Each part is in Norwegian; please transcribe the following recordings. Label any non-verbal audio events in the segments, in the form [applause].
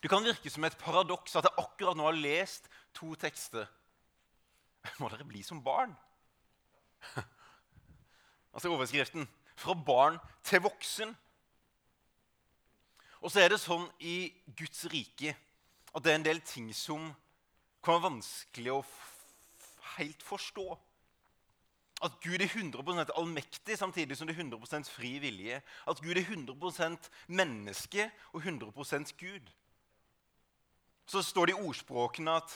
Det kan virke som et paradoks at jeg akkurat nå har lest to tekster. Må dere bli som barn? [laughs] altså overskriften 'Fra barn til voksen'. Og så er det sånn i Guds rike at det er en del ting som kan være vanskelig å helt forstå. At Gud er 100% allmektig samtidig som det er 100% fri vilje. At Gud er 100% menneske og 100% Gud. Så står det i ordspråkene at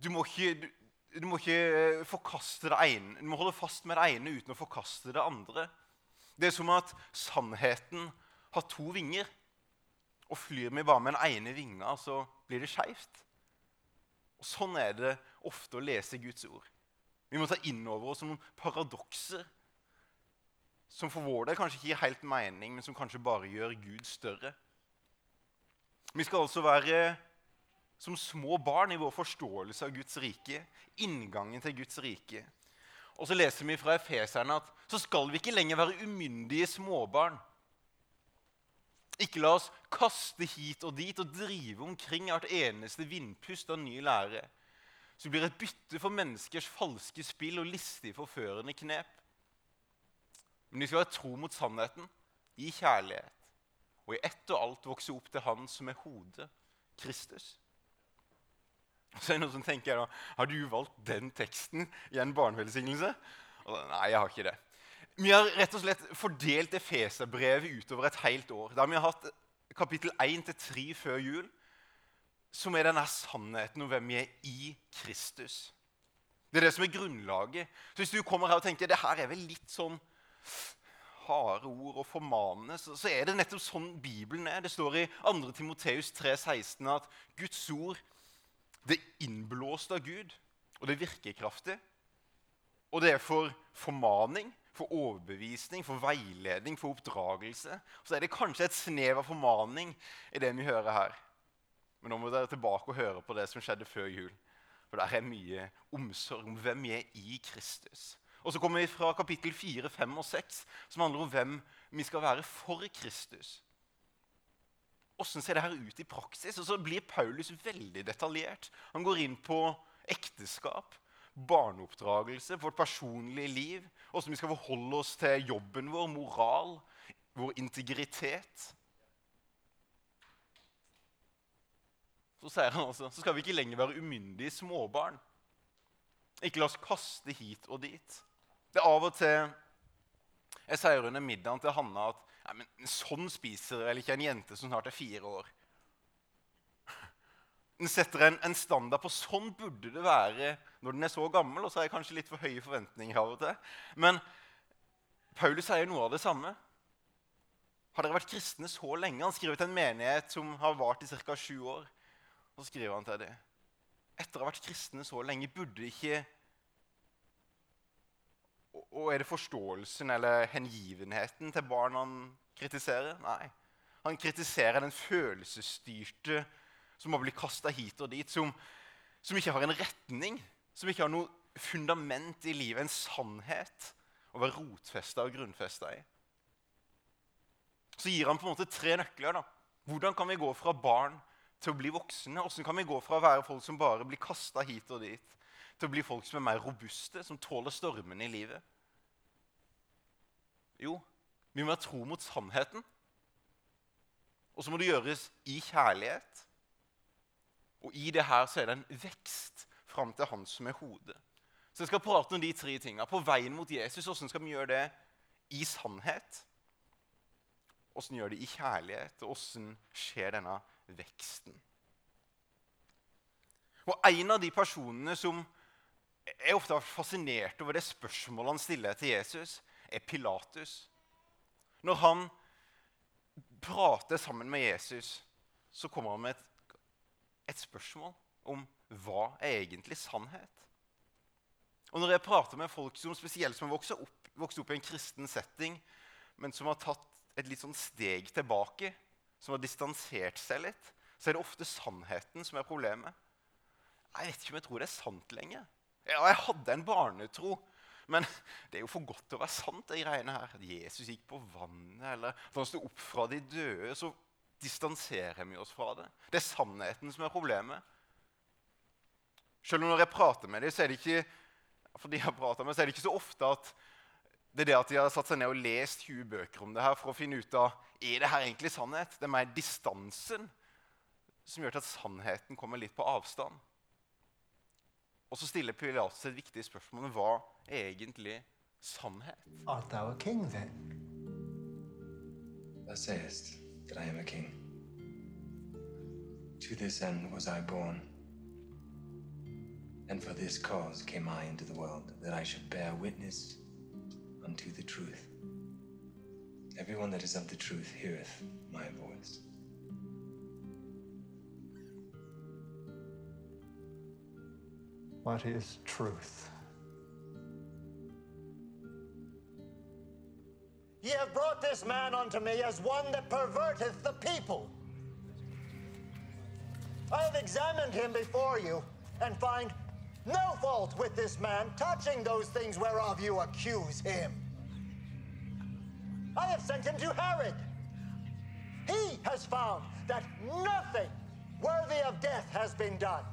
du må ikke, du, du må ikke eh, forkaste det ene. Du må holde fast med det ene uten å forkaste det andre. Det er som at sannheten har to vinger. Og flyr vi bare med den ene vinga, så blir det skeivt. Sånn er det ofte å lese Guds ord. Vi må ta inn over oss noen paradokser som for vår del kanskje ikke gir helt mening, men som kanskje bare gjør Gud større. Vi skal altså være som små barn i vår forståelse av Guds rike, inngangen til Guds rike. Og så leser vi fra Efeserne at så skal vi ikke lenger være umyndige småbarn. Ikke la oss kaste hit og dit og drive omkring hvert eneste vindpust av ny lære så blir et bytte for menneskers falske spill og listige, forførende knep. Men vi skal være tro mot sannheten, i kjærlighet, og i ett og alt vokse opp til Han som er hodet, Kristus. Så er det noen som tenker da, Har du valgt den teksten i en barnevelsignelse? Nei, jeg har ikke det. Vi har rett og slett fordelt Efeserbrevet utover et helt år. Har vi hatt kapittel 1-3 før jul som er denne sannheten om hvem vi er i Kristus. Det er det som er grunnlaget. Så Hvis du kommer her og tenker det her er vel litt sånn harde ord og formanende, så, så er det nettopp sånn Bibelen er. Det står i 2. Timoteus 3,16 at Guds ord det er innblåst av Gud, og det er virkekraftig. Og det er for formaning, for overbevisning, for veiledning, for oppdragelse. Så er det kanskje et snev av formaning i det vi hører her. Men nå må dere tilbake og høre på det som skjedde før jul. For der er mye omsorg om hvem vi er i Kristus. Og så kommer vi fra kapittel 4, 5 og 6, som handler om hvem vi skal være for Kristus. Hvordan ser det her ut i praksis? Og så blir Paulus veldig detaljert. Han går inn på ekteskap, barneoppdragelse, vårt personlige liv, åssen vi skal forholde oss til jobben vår, moral, vår integritet. så sier han altså, så skal vi ikke lenger være umyndige småbarn. Ikke la oss kaste hit og dit. Det er av og til Jeg sier under middagen til Hanna at Nei, men sånn spiser vel ikke en jente som snart er fire år. Den setter en, en, standard på sånn burde det være når den er så gammel. Og så har jeg kanskje litt for høye forventninger av og til. Men Paulus sier noe av det samme. Har dere vært kristne så lenge? Han skriver til en menighet som har vart i ca. sju år. Så skriver han til dem etter å ha vært kristne så lenge, burde ikke Og er det forståelsen eller hengivenheten til barn han kritiserer? Nei. Han kritiserer den følelsesstyrte som har blitt kasta hit og dit, som, som, ikke har en retning, som ikke har noe fundament i livet, en sannhet å være rotfesta og grunnfesta i. Så gir han på en måte tre nøkler. da. Hvordan kan vi gå fra barn til å bli voksne? Hvordan kan vi gå fra å være folk som bare blir kasta hit og dit, til å bli folk som er mer robuste, som tåler stormene i livet? Jo, vi må være tro mot sannheten. Og så må det gjøres i kjærlighet. Og i det her så er det en vekst fram til Han som er hodet. Så jeg skal prate om de tre tingene. På veien mot Jesus, hvordan skal vi gjøre det i sannhet? Hvordan gjør det i kjærlighet? Og hvordan skjer denne veksten. Og En av de personene som er ofte fascinert over det spørsmålet han stiller til Jesus, er Pilatus. Når han prater sammen med Jesus, så kommer han med et, et spørsmål om hva er egentlig sannhet. Og Når jeg prater med folk som spesielt som vokst opp, vokst opp i en kristen setting, men som har tatt et litt sånn steg tilbake som har distansert seg litt, så er det ofte sannheten som er problemet. Jeg vet ikke om jeg tror det er sant lenger. Ja, jeg hadde en barnetro. Men det er jo for godt til å være sant, de greiene her. Jesus gikk på vannet, eller at han sto opp fra de døde. Så distanserer vi oss fra det. Det er sannheten som er problemet. Selv om når jeg prater med dem, så er det ikke for de jeg prater med, så er det ikke så ofte at det er det at de har satt seg ned og lest 20 bøker om det her for å finne ut av er det her egentlig sannhet. Det er mer distansen som gjør at sannheten kommer litt på avstand. Og så stiller Pilatus et viktig spørsmål. Hva er egentlig sannhet? Art thou a king then? Thou sayest that I am a king. To this end was I born. And for this cause came I into the world, that I should bear witness unto the truth. Everyone that is of the truth heareth my voice. What is truth? Ye have brought this man unto me as one that perverteth the people. I have examined him before you, and find no fault with this man touching those things whereof you accuse him. I have sent him to Herod. He has found that nothing worthy of death has been done.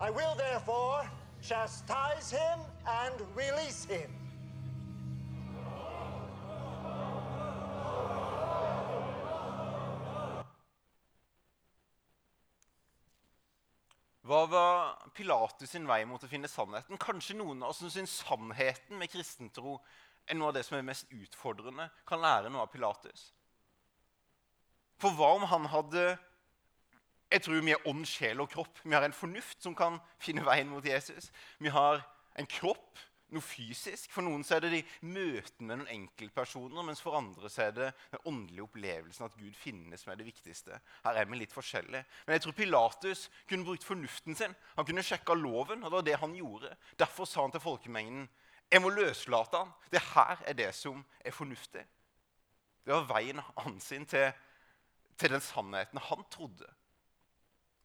I will therefore chastise him and release him. Hva var Pilatus sin vei mot å finne sannheten? Kanskje noen av oss syns sannheten med kristentro er noe av det som er mest utfordrende, kan lære noe av Pilatus. For hva om han hadde Jeg tror vi er ånd, sjel og kropp. Vi har en fornuft som kan finne veien mot Jesus. Vi har en kropp, noe fysisk. For noen så er det de møtene med noen enkeltpersoner, mens for andre så er det den åndelige opplevelsen at Gud finnes, som er det viktigste. Her er vi litt forskjellige. Men jeg tror Pilatus kunne brukt fornuften sin. Han kunne sjekka loven, og det var det han gjorde. Derfor sa han til folkemengden jeg må løslate han. Det her er det som er fornuftig. Det var veien hans sin til, til den sannheten han trodde.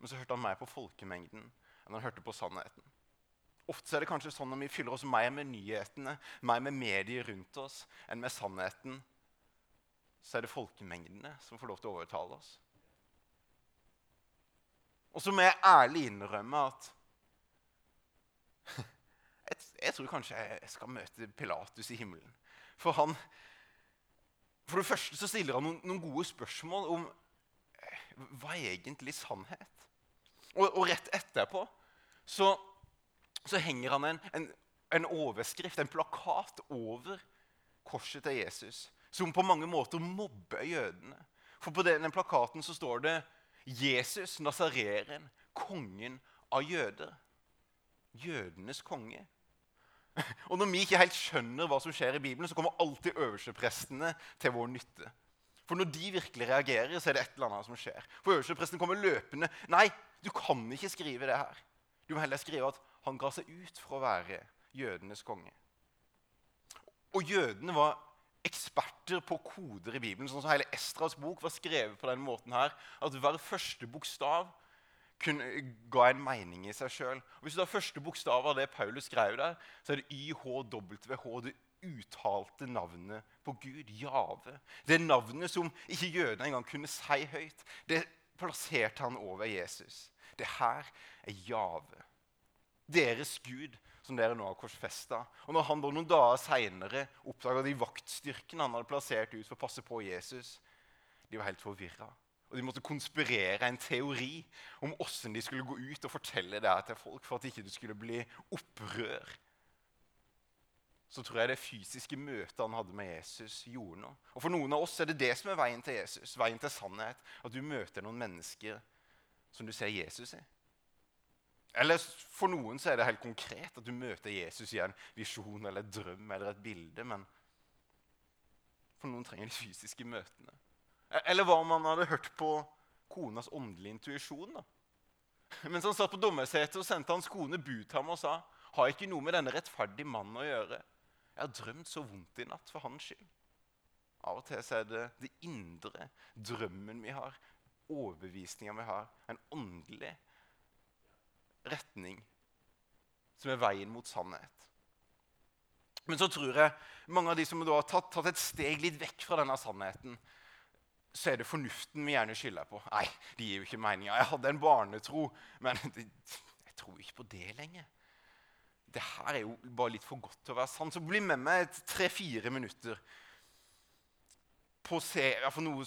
Men så hørte han mer på folkemengden enn han hørte på sannheten. Ofte er det kanskje sånn når vi fyller oss mer med nyhetene, mer med medier rundt oss, enn med sannheten, så er det folkemengdene som får lov til å overtale oss. Og så må jeg ærlig innrømme at [laughs] jeg, tror kanskje jeg skal møte Pilatus i himmelen. For han For det første så stiller han noen gode spørsmål om eh, hva er egentlig sannhet? Og, og rett etterpå så, så henger han en, en, en, overskrift, en plakat, over korset til Jesus. Som på mange måter mobber jødene. For på den, plakaten så står det 'Jesus, Nazareren, kongen av jøder'. Jødenes konge. [laughs] Og når vi ikke helt skjønner hva som skjer i Bibelen, så kommer alltid øversteprestene til vår nytte. For når de virkelig reagerer, så er det et eller annet som skjer. For øverstepresten kommer løpende. Nei, du kan ikke skrive det her. Du må heller skrive at han ga seg ut for å være jødenes konge. Og jødene var eksperter på koder i Bibelen. sånn som Hele Estras bok var skrevet på den måten her, at hver første bokstav kunne, ga en mening i seg sjøl. Hvis du tar første bokstav av det Paulus skrev der, så er det YHWH, det uttalte navnet på Gud, Jave. Det navnet som ikke jødene engang kunne si høyt. Det plasserte han over Jesus. Det her er Jave. Deres Gud, som dere nå har korsfesta. Og når han bare noen dager seinere oppdaga de vaktstyrkene han hadde plassert ut for å passe på Jesus, de var helt forvirra. Og de måtte konspirere en teori om åssen de skulle gå ut og fortelle det her til folk for at ikke det skulle bli opprør. Så tror jeg det fysiske møtet han hadde med Jesus, gjorde noe. Og For noen av oss er det det som er veien til Jesus, veien til sannhet. At du møter noen mennesker som du ser Jesus i. Eller for noen så er det helt konkret at du møter Jesus i en visjon eller et drøm eller et bilde. Men for noen trenger de fysiske møtene. Eller hva om han hadde hørt på konas åndelige intuisjon? da? [laughs] Mens han satt på dommersetet, sendte hans kone bud til ham og sa har ikke noe med denne rettferdige mannen å gjøre. Jeg har drømt så vondt i natt for hans skyld. Av og til er det det indre, drømmen vi har, overbevisninga vi har, en åndelig retning som er veien mot sannhet. Men så tror jeg mange av de som har tatt, tatt et steg litt vekk fra denne sannheten, så er det fornuften vi gjerne skylder på. Nei, det gir jo ikke mening. Jeg hadde en barnetro, men [laughs] jeg tror ikke på det lenger. Det her er jo bare litt for godt til å være sant. Så bli med meg tre-fire minutter på, å se, for noe,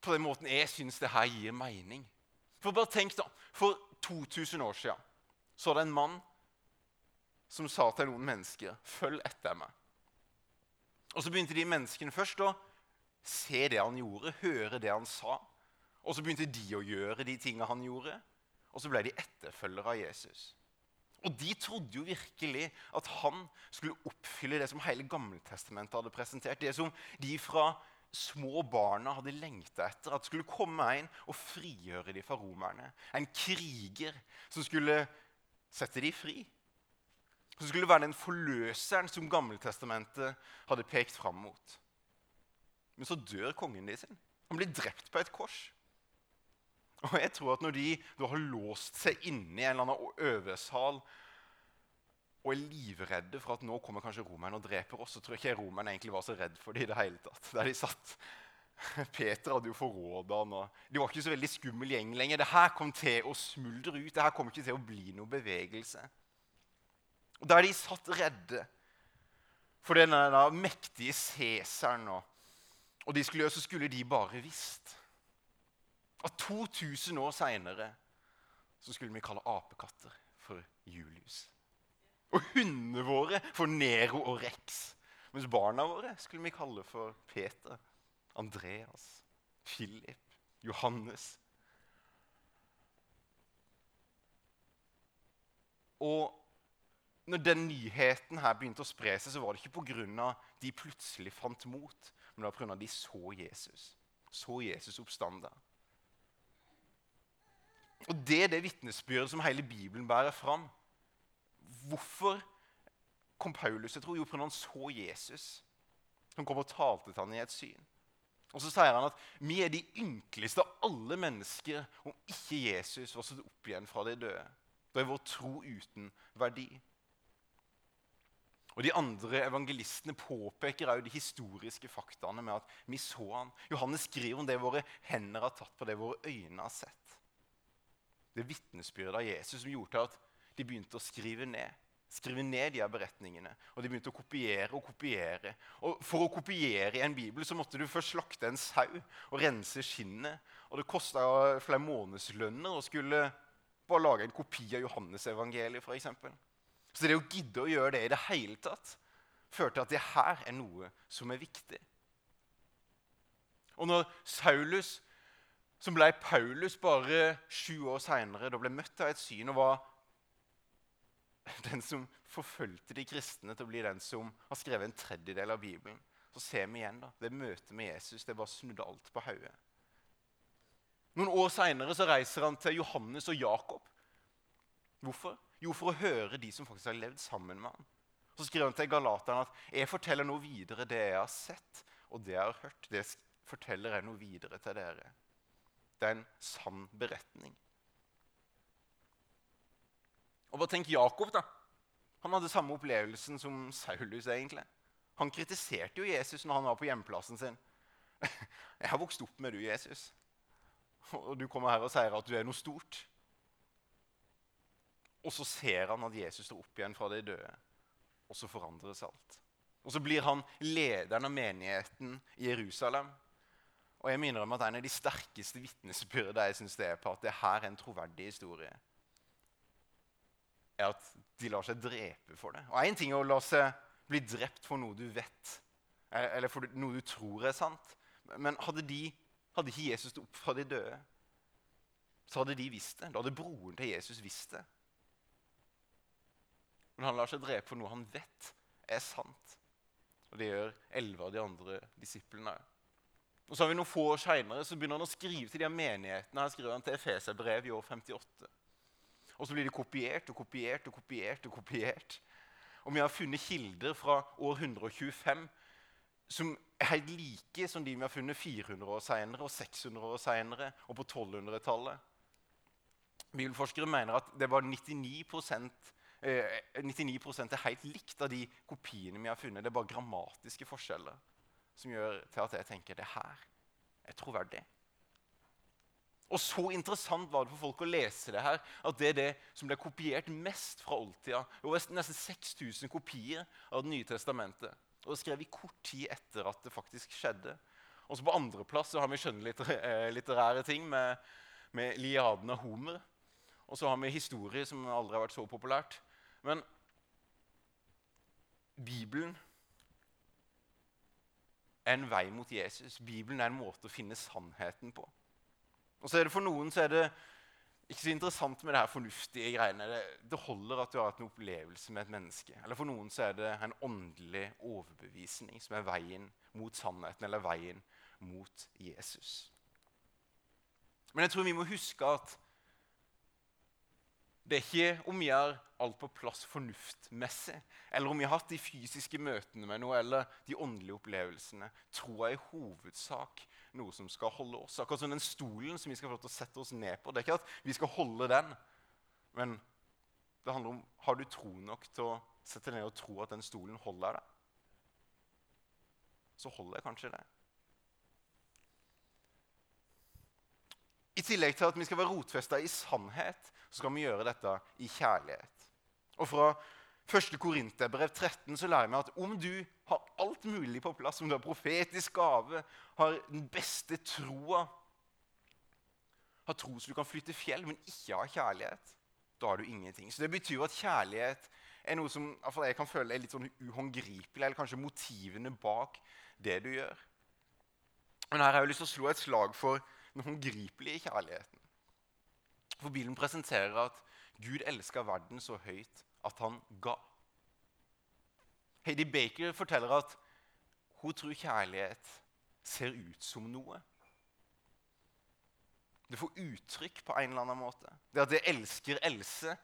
på den måten jeg syns det her gir mening. For bare tenk da, For 2000 år siden så var det en mann som sa til noen mennesker 'Følg etter meg'. Og så begynte de menneskene først å se det han gjorde, høre det han sa. Og så begynte de å gjøre de tingene han gjorde, og så ble de etterfølgere av Jesus. Og de trodde jo virkelig at han skulle oppfylle det som hele Gammeltestamentet hadde presentert. Det som de fra små barna hadde lengta etter. At det skulle komme en og frigjøre dem fra romerne. En kriger som skulle sette dem fri. Som skulle være den forløseren som Gammeltestamentet hadde pekt fram mot. Men så dør kongen de sin. Han blir drept på et kors. Og jeg tror at når de da har låst seg inne i en eller annen øvesal og er livredde for at nå kommer kanskje romerne og dreper oss, så tror jeg ikke romerne egentlig var så redd for dem i det hele tatt. Der de satt. [laughs] Peter hadde jo forråda han. De var ikke så veldig skummel gjeng lenger. Det her kom til å smuldre ut. Det her kom ikke til å bli noe bevegelse. Og Der de satt redde for da, mektige Cæsaren, og, og de skulle, så skulle de bare visst at 2000 år seinere skulle vi kalle apekatter for Julius. Og hundene våre for Nero og Rex. Mens barna våre skulle vi kalle for Peter, Andreas, Philip, Johannes. Og når den nyheten her begynte å spre seg, så var det ikke pga. de plutselig fant mot, men det var pga. de så Jesus. Så Jesus oppstanda. Og det er det vitnesbyrdet som hele Bibelen bærer fram. Hvorfor kom Paulus jeg tror jo fordi han så Jesus, som kom og talte til ham i et syn. Og så sier han at vi er de ynkeligste av alle mennesker om ikke Jesus var stått opp igjen fra de døde. Da er vår tro uten verdi. Og De andre evangelistene påpeker også de historiske faktaene med at vi så han. Johannes skriver om det våre hender har tatt på, det våre øyne har sett. Det vitnesbyrdet av Jesus som gjorde at de begynte å skrive ned. Skrive ned de her beretningene. Og de begynte å kopiere og kopiere. Og For å kopiere i en bibel så måtte du først slakte en sau og rense skinnet. Og det kosta flere månedslønner å skulle bare lage en kopi av Johannesevangeliet f.eks. Så det å gidde å gjøre det i det hele tatt førte til at det her er noe som er viktig. Og når Saulus, som ble Paulus bare sju år seinere, ble møtt av et syn og var den som forfulgte de kristne til å bli den som har skrevet en tredjedel av Bibelen, så ser vi igjen da, det møtet med Jesus. Det bare snudde alt på hodet. Noen år seinere reiser han til Johannes og Jakob. Hvorfor? Jo, for å høre de som faktisk har levd sammen med ham. Så skriver han til galaterne at jeg forteller noe videre det jeg har sett, og det jeg har hørt. Det forteller jeg noe videre til dere. Det er en sann beretning. Og bare tenk Jakob, da. Han hadde samme opplevelsen som Saulus. egentlig. Han kritiserte jo Jesus når han var på hjemplassen sin. [laughs] 'Jeg har vokst opp med du, Jesus.' Og du kommer her og sier at du er noe stort. Og så ser han at Jesus står opp igjen fra de døde, og så forandres alt. Og så blir han lederen av menigheten i Jerusalem. Og jeg minner om at en av de sterkeste vitnesbyrdene jeg synes det er på at det her er en troverdig historie, er at de lar seg drepe for det. Og én ting er å la seg bli drept for noe du vet, eller for noe du tror er sant. Men hadde, de, hadde ikke Jesus stått opp fra de døde, så hadde de visst det. Da hadde broren til Jesus visst det. Men han lar seg drepe for noe han vet er sant. Og det gjør elleve av de andre disiplene òg. Og så har vi Noen få år seinere begynner han å skrive til de her menighetene. Her skriver han til Efeserbrev i år 58. Og så blir de kopiert og kopiert og kopiert. Og kopiert. Og vi har funnet kilder fra år 125 som er helt like som de vi har funnet 400 år senere og 600 år senere og på 1200-tallet. Bibelforskere mener at det var 99 eh, 99 er helt likt av de kopiene vi har funnet. Det er bare grammatiske forskjeller som gjør til at jeg tenker det her er troverdig. Og så interessant var det for folk å lese det her, at det er det som ble kopiert mest fra oldtida. Det var nesten 6000 kopier av Det nye testamentet. Og det skrev vi kort tid etter at det faktisk skjedde. Og så På andreplass har vi skjønnlitterære ting med, med Liaden av Homer. Og så har vi historie, som aldri har vært så populært. Men Bibelen en vei mot Jesus. Bibelen er en måte å finne sannheten på. Og så er det For noen så er det ikke så interessant med det her fornuftige greiene. Det, det holder at du har hatt en opplevelse med et menneske. Eller for noen så er det en åndelig overbevisning som er veien mot sannheten, eller veien mot Jesus. Men jeg tror vi må huske at det er ikke om vi har alt på plass fornuftmessig, eller om vi har hatt de fysiske møtene med noe, eller de åndelige opplevelsene. Tror jeg i hovedsak noe som skal holde oss. Akkurat som den stolen som vi skal få lov til å sette oss ned på. Det er ikke at vi skal holde den, men det handler om har du tro nok til å sette deg ned og tro at den stolen holder deg. Så holder jeg kanskje det. I tillegg til at vi skal være rotfesta i sannhet, så skal vi gjøre dette i kjærlighet. Og Fra 1. Korinterbrev 13 så lærer vi at om du har alt mulig på plass, om du har profetisk gave, har den beste troa Har tro så du kan flytte fjell, men ikke har kjærlighet, da har du ingenting. Så Det betyr at kjærlighet er noe som jeg kan føle er litt sånn uhåndgripelig, eller kanskje motivene bak det du gjør. Men her har jeg lyst til å slå et slag for den håndgripelige kjærligheten. For Bibelen presenterer at Gud elsker verden så høyt at han ga. Heidi Baker forteller at hun tror kjærlighet ser ut som noe. Det får uttrykk på en eller annen måte. Det at jeg elsker Else,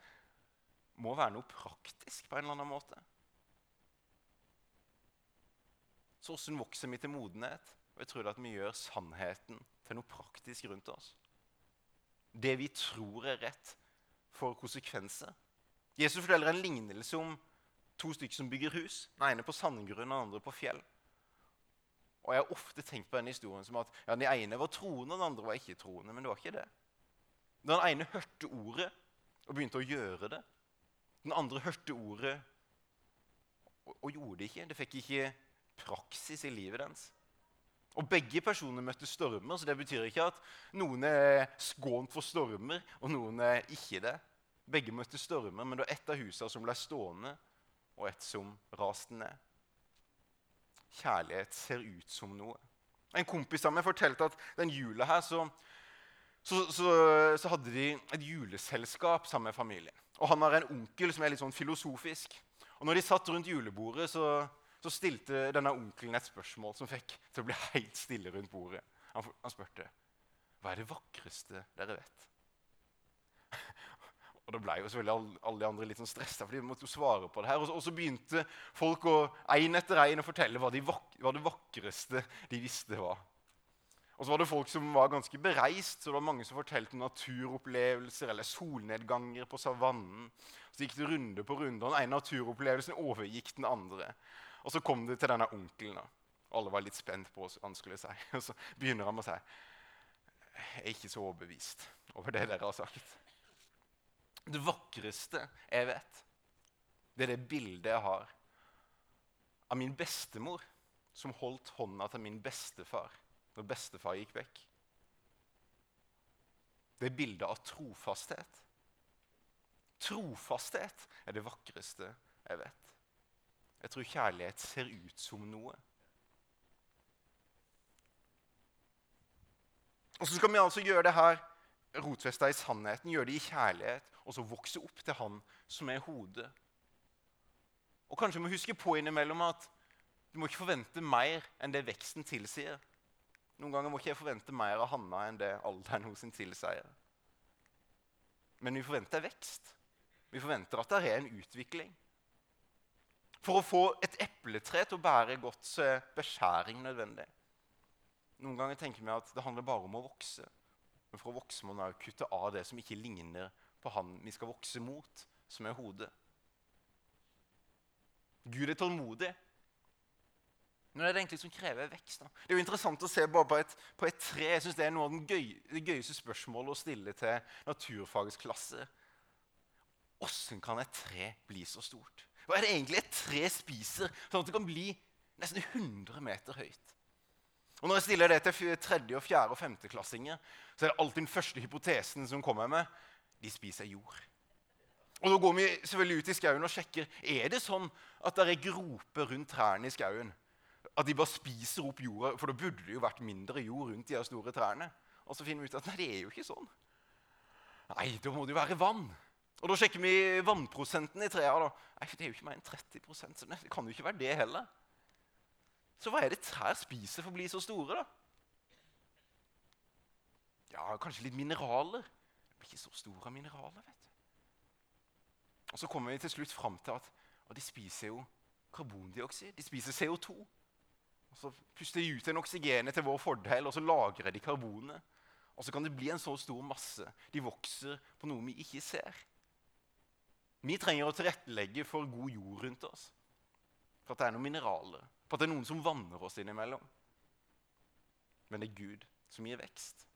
må være noe praktisk på en eller annen måte. Så hvordan vokser vi til modenhet? Og jeg tror at vi gjør sannheten til noe praktisk rundt oss. Det vi tror er rett, får konsekvenser. Jesus forteller en lignelse om to stykker som bygger hus. Den ene på sandgrunn den andre på fjell. Og Jeg har ofte tenkt på denne historien som at ja, den ene var troende, den andre var ikke troende. Men det var ikke det. Den ene hørte ordet og begynte å gjøre det. Den andre hørte ordet og, og gjorde det ikke. Det fikk ikke praksis i livet dens. Og Begge personer møtte stormer, så det betyr ikke at noen er skånt for stormer, og noen er ikke det. Begge møtte stormer, men det var ett av husene som ble stående, og ett som raste ned. Kjærlighet ser ut som noe. En kompis av meg fortalte at den jula her så, så, så, så, hadde de et juleselskap sammen med familien. Og Han har en onkel som er litt sånn filosofisk. Og når de satt rundt julebordet, så, så stilte denne onkelen et spørsmål som fikk til å bli helt stille rundt bordet. Han, han spurte hva er det vakreste dere vet. [laughs] Og da ble jo selvfølgelig alle de andre litt sånn stressa, for de måtte jo svare på det her. Og så, begynte folk å, en etter en å fortelle hva, de vak hva det vakreste de visste var. Og så var det folk som var ganske bereist. så det var Mange som fortalte naturopplevelser eller solnedganger på savannen. Så gikk det runde på runde, og den ene naturopplevelsen overgikk den andre. Og så kom de til denne onkelen. Alle var litt spent på hva han skulle si. [laughs] Og så begynner han med å si Jeg er ikke så overbevist over det dere har sagt. Det vakreste jeg vet, det er det bildet jeg har av min bestemor som holdt hånda til min bestefar når bestefar gikk vekk. Det er bildet av trofasthet. Trofasthet er det vakreste jeg vet. Jeg tror kjærlighet ser ut som noe. Og så skal vi altså gjøre det her rotfesta i sannheten, gjøre det i kjærlighet og så vokse opp til han som er hodet. Og kanskje må huske på innimellom at du må ikke forvente mer enn det veksten tilsier. Noen ganger må ikke jeg forvente mer av Hanna enn det alderen sin tilsier. Men vi forventer vekst. Vi forventer at det er en utvikling. For å få et epletre til å bære godt, så er beskjæring nødvendig. Noen ganger tenker vi at det handler bare om å vokse. Men for å vokse må man kutte av det som ikke ligner på han vi skal vokse mot, som er hodet. Gud er tålmodig. Men det er det egentlig som krever vekst. da. Det er jo interessant å se bare på et, på et tre. Jeg synes Det er noe av gøy, det gøyeste spørsmålet å stille til naturfagets klasse. Hvordan kan et tre bli så stort? Hva er det egentlig et tre spiser, sånn at det kan bli nesten 100 meter høyt? Og Når jeg stiller det til tredje, og fjerde og femteklassinger, så er det alltid den første hypotesen som kommer med. De spiser jord. Og Da går vi selvfølgelig ut i skauen og sjekker er det sånn at det er groper rundt trærne i skauen. At de bare spiser opp jorda, for da burde det jo vært mindre jord rundt de store trærne. Og så finner vi ut at nei, det er jo ikke sånn. Nei, da må det jo være vann. Og Da sjekker vi vannprosenten i trærne. Nei, det er jo ikke mer enn 30% så det kan jo ikke være det heller. Så hva er det trær spiser for å bli så store, da? Ja, kanskje litt mineraler. De blir ikke så store av mineraler, vet du. Og Så kommer vi til slutt fram til at de spiser jo karbondioksid. De spiser CO2. Og Så puster de ut en oksygenet til vår fordel, og så lagrer de karbonet. Og så kan det bli en så stor masse. De vokser på noe vi ikke ser. Vi trenger å tilrettelegge for god jord rundt oss. For at det er noen mineraler. For at det er noen som vanner oss innimellom. Men det er Gud som gir vekst.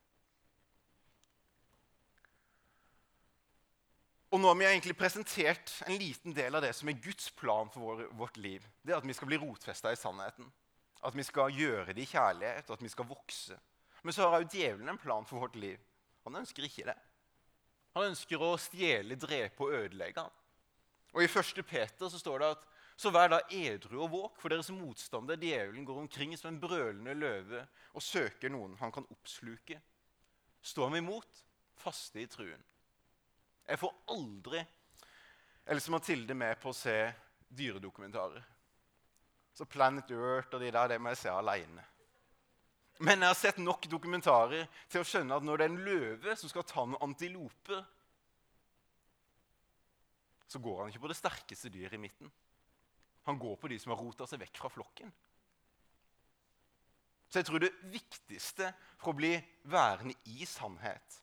Og nå har vi egentlig presentert en liten del av det som er Guds plan for vår, vårt liv. Det er At vi skal bli rotfesta i sannheten. At vi skal gjøre det i kjærlighet, og at vi skal vokse. Men så har jo djevelen en plan for vårt liv. Han ønsker ikke det. Han ønsker å stjele, drepe og ødelegge. Og I 1. Peter så står det at så vær da edru og våk, for deres motstander djevelen går omkring som en brølende løve og søker noen han kan oppsluke. Står ham imot, faste i truen. Jeg får aldri som Mathilde med på å se dyredokumentarer. Så Planet Earth og de der, det må jeg se aleine. Men jeg har sett nok dokumentarer til å skjønne at når det er en løve som skal ta en antilope, så går han ikke på det sterkeste dyret i midten. Han går på de som har rota seg vekk fra flokken. Så jeg tror det viktigste for å bli værende i sannhet,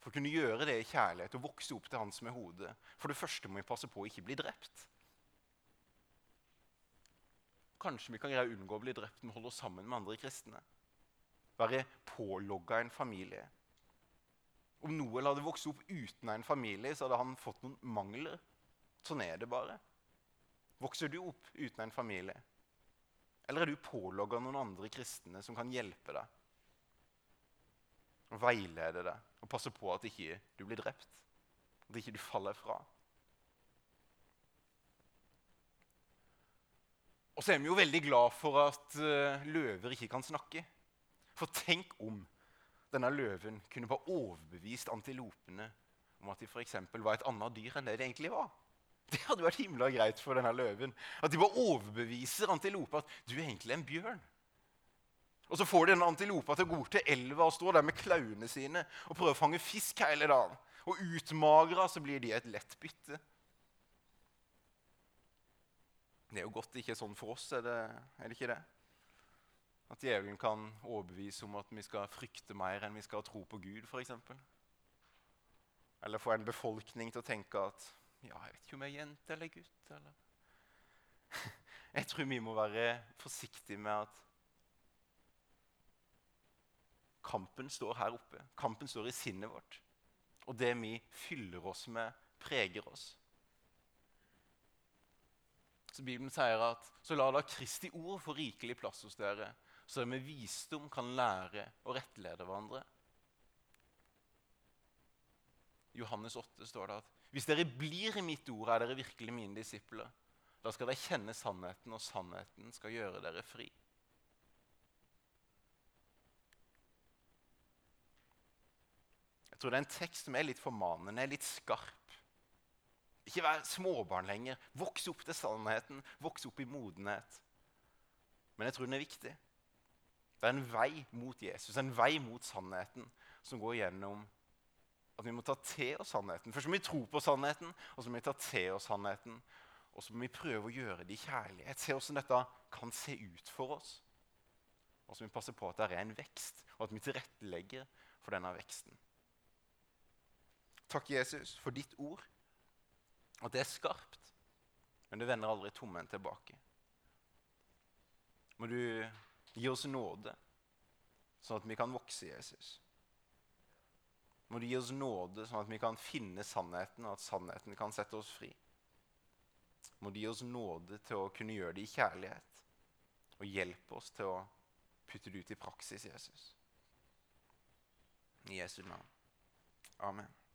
for å kunne gjøre det i kjærlighet og vokse opp til Han som er hodet For det første må vi passe på å ikke bli drept. Kanskje vi kan greie å unngå å bli drept med å holde oss sammen med andre kristne. Være pålogga en familie. Om Noel hadde vokst opp uten en familie, så hadde han fått noen mangler. Sånn er det bare. Vokser du opp uten en familie? Eller er du pålogga noen andre kristne som kan hjelpe deg? Og veilede deg og passe på at ikke du blir drept? At ikke du faller fra? Og så er vi jo veldig glad for at uh, løver ikke kan snakke. For tenk om denne løven kunne bare overbevist antilopene om at de for var et annet dyr enn det de egentlig var. Det hadde vært himla greit for denne løven. At de bare overbeviser antilopa at du er egentlig en bjørn. Og så får de denne antilopa til å gå til elva og stå der med klauene sine og prøve å fange fisk hele dagen. Og utmagra så blir de et lett bytte. Det er jo godt det ikke er sånn for oss, er det, er det ikke det? At djevelen kan overbevise om at vi skal frykte mer enn vi skal tro på Gud, f.eks. Eller få en befolkning til å tenke at ja, jeg vet ikke om jeg er jente eller gutt. Eller. [laughs] Jeg tror vi må være forsiktige med at kampen står her oppe. Kampen står i sinnet vårt. Og det vi fyller oss med, preger oss. Så Bibelen sier at så la da Kristi ord få rikelig plass hos dere, så vi med visdom kan lære og rettlede hverandre. I Johannes 8 står det at hvis dere blir i mitt ord, er dere virkelig mine disipler. Da skal dere kjenne sannheten, og sannheten skal gjøre dere fri. Jeg tror det er en tekst som er litt formanende, litt skarp. Ikke vær småbarn lenger. Voks opp til sannheten, voks opp i modenhet. Men jeg tror den er viktig. Det er en vei mot Jesus, en vei mot sannheten, som går gjennom at vi må ta til oss sannheten. Først må vi tro på sannheten, og så må vi ta til oss sannheten. Og så må vi prøve å gjøre det i kjærlighet. Se hvordan dette kan se ut for oss. Og så må vi passe på at det er en vekst, og at vi tilrettelegger for denne veksten. Takk, Jesus, for ditt ord. At det er skarpt. Men det vender aldri tomhendt tilbake. Må du gi oss nåde, sånn at vi kan vokse i Jesus. Må du gi oss nåde, sånn at vi kan finne sannheten, og at sannheten kan sette oss fri. Må du gi oss nåde til å kunne gjøre det i kjærlighet, og hjelpe oss til å putte det ut i praksis, Jesus. I Jesu navn. Amen.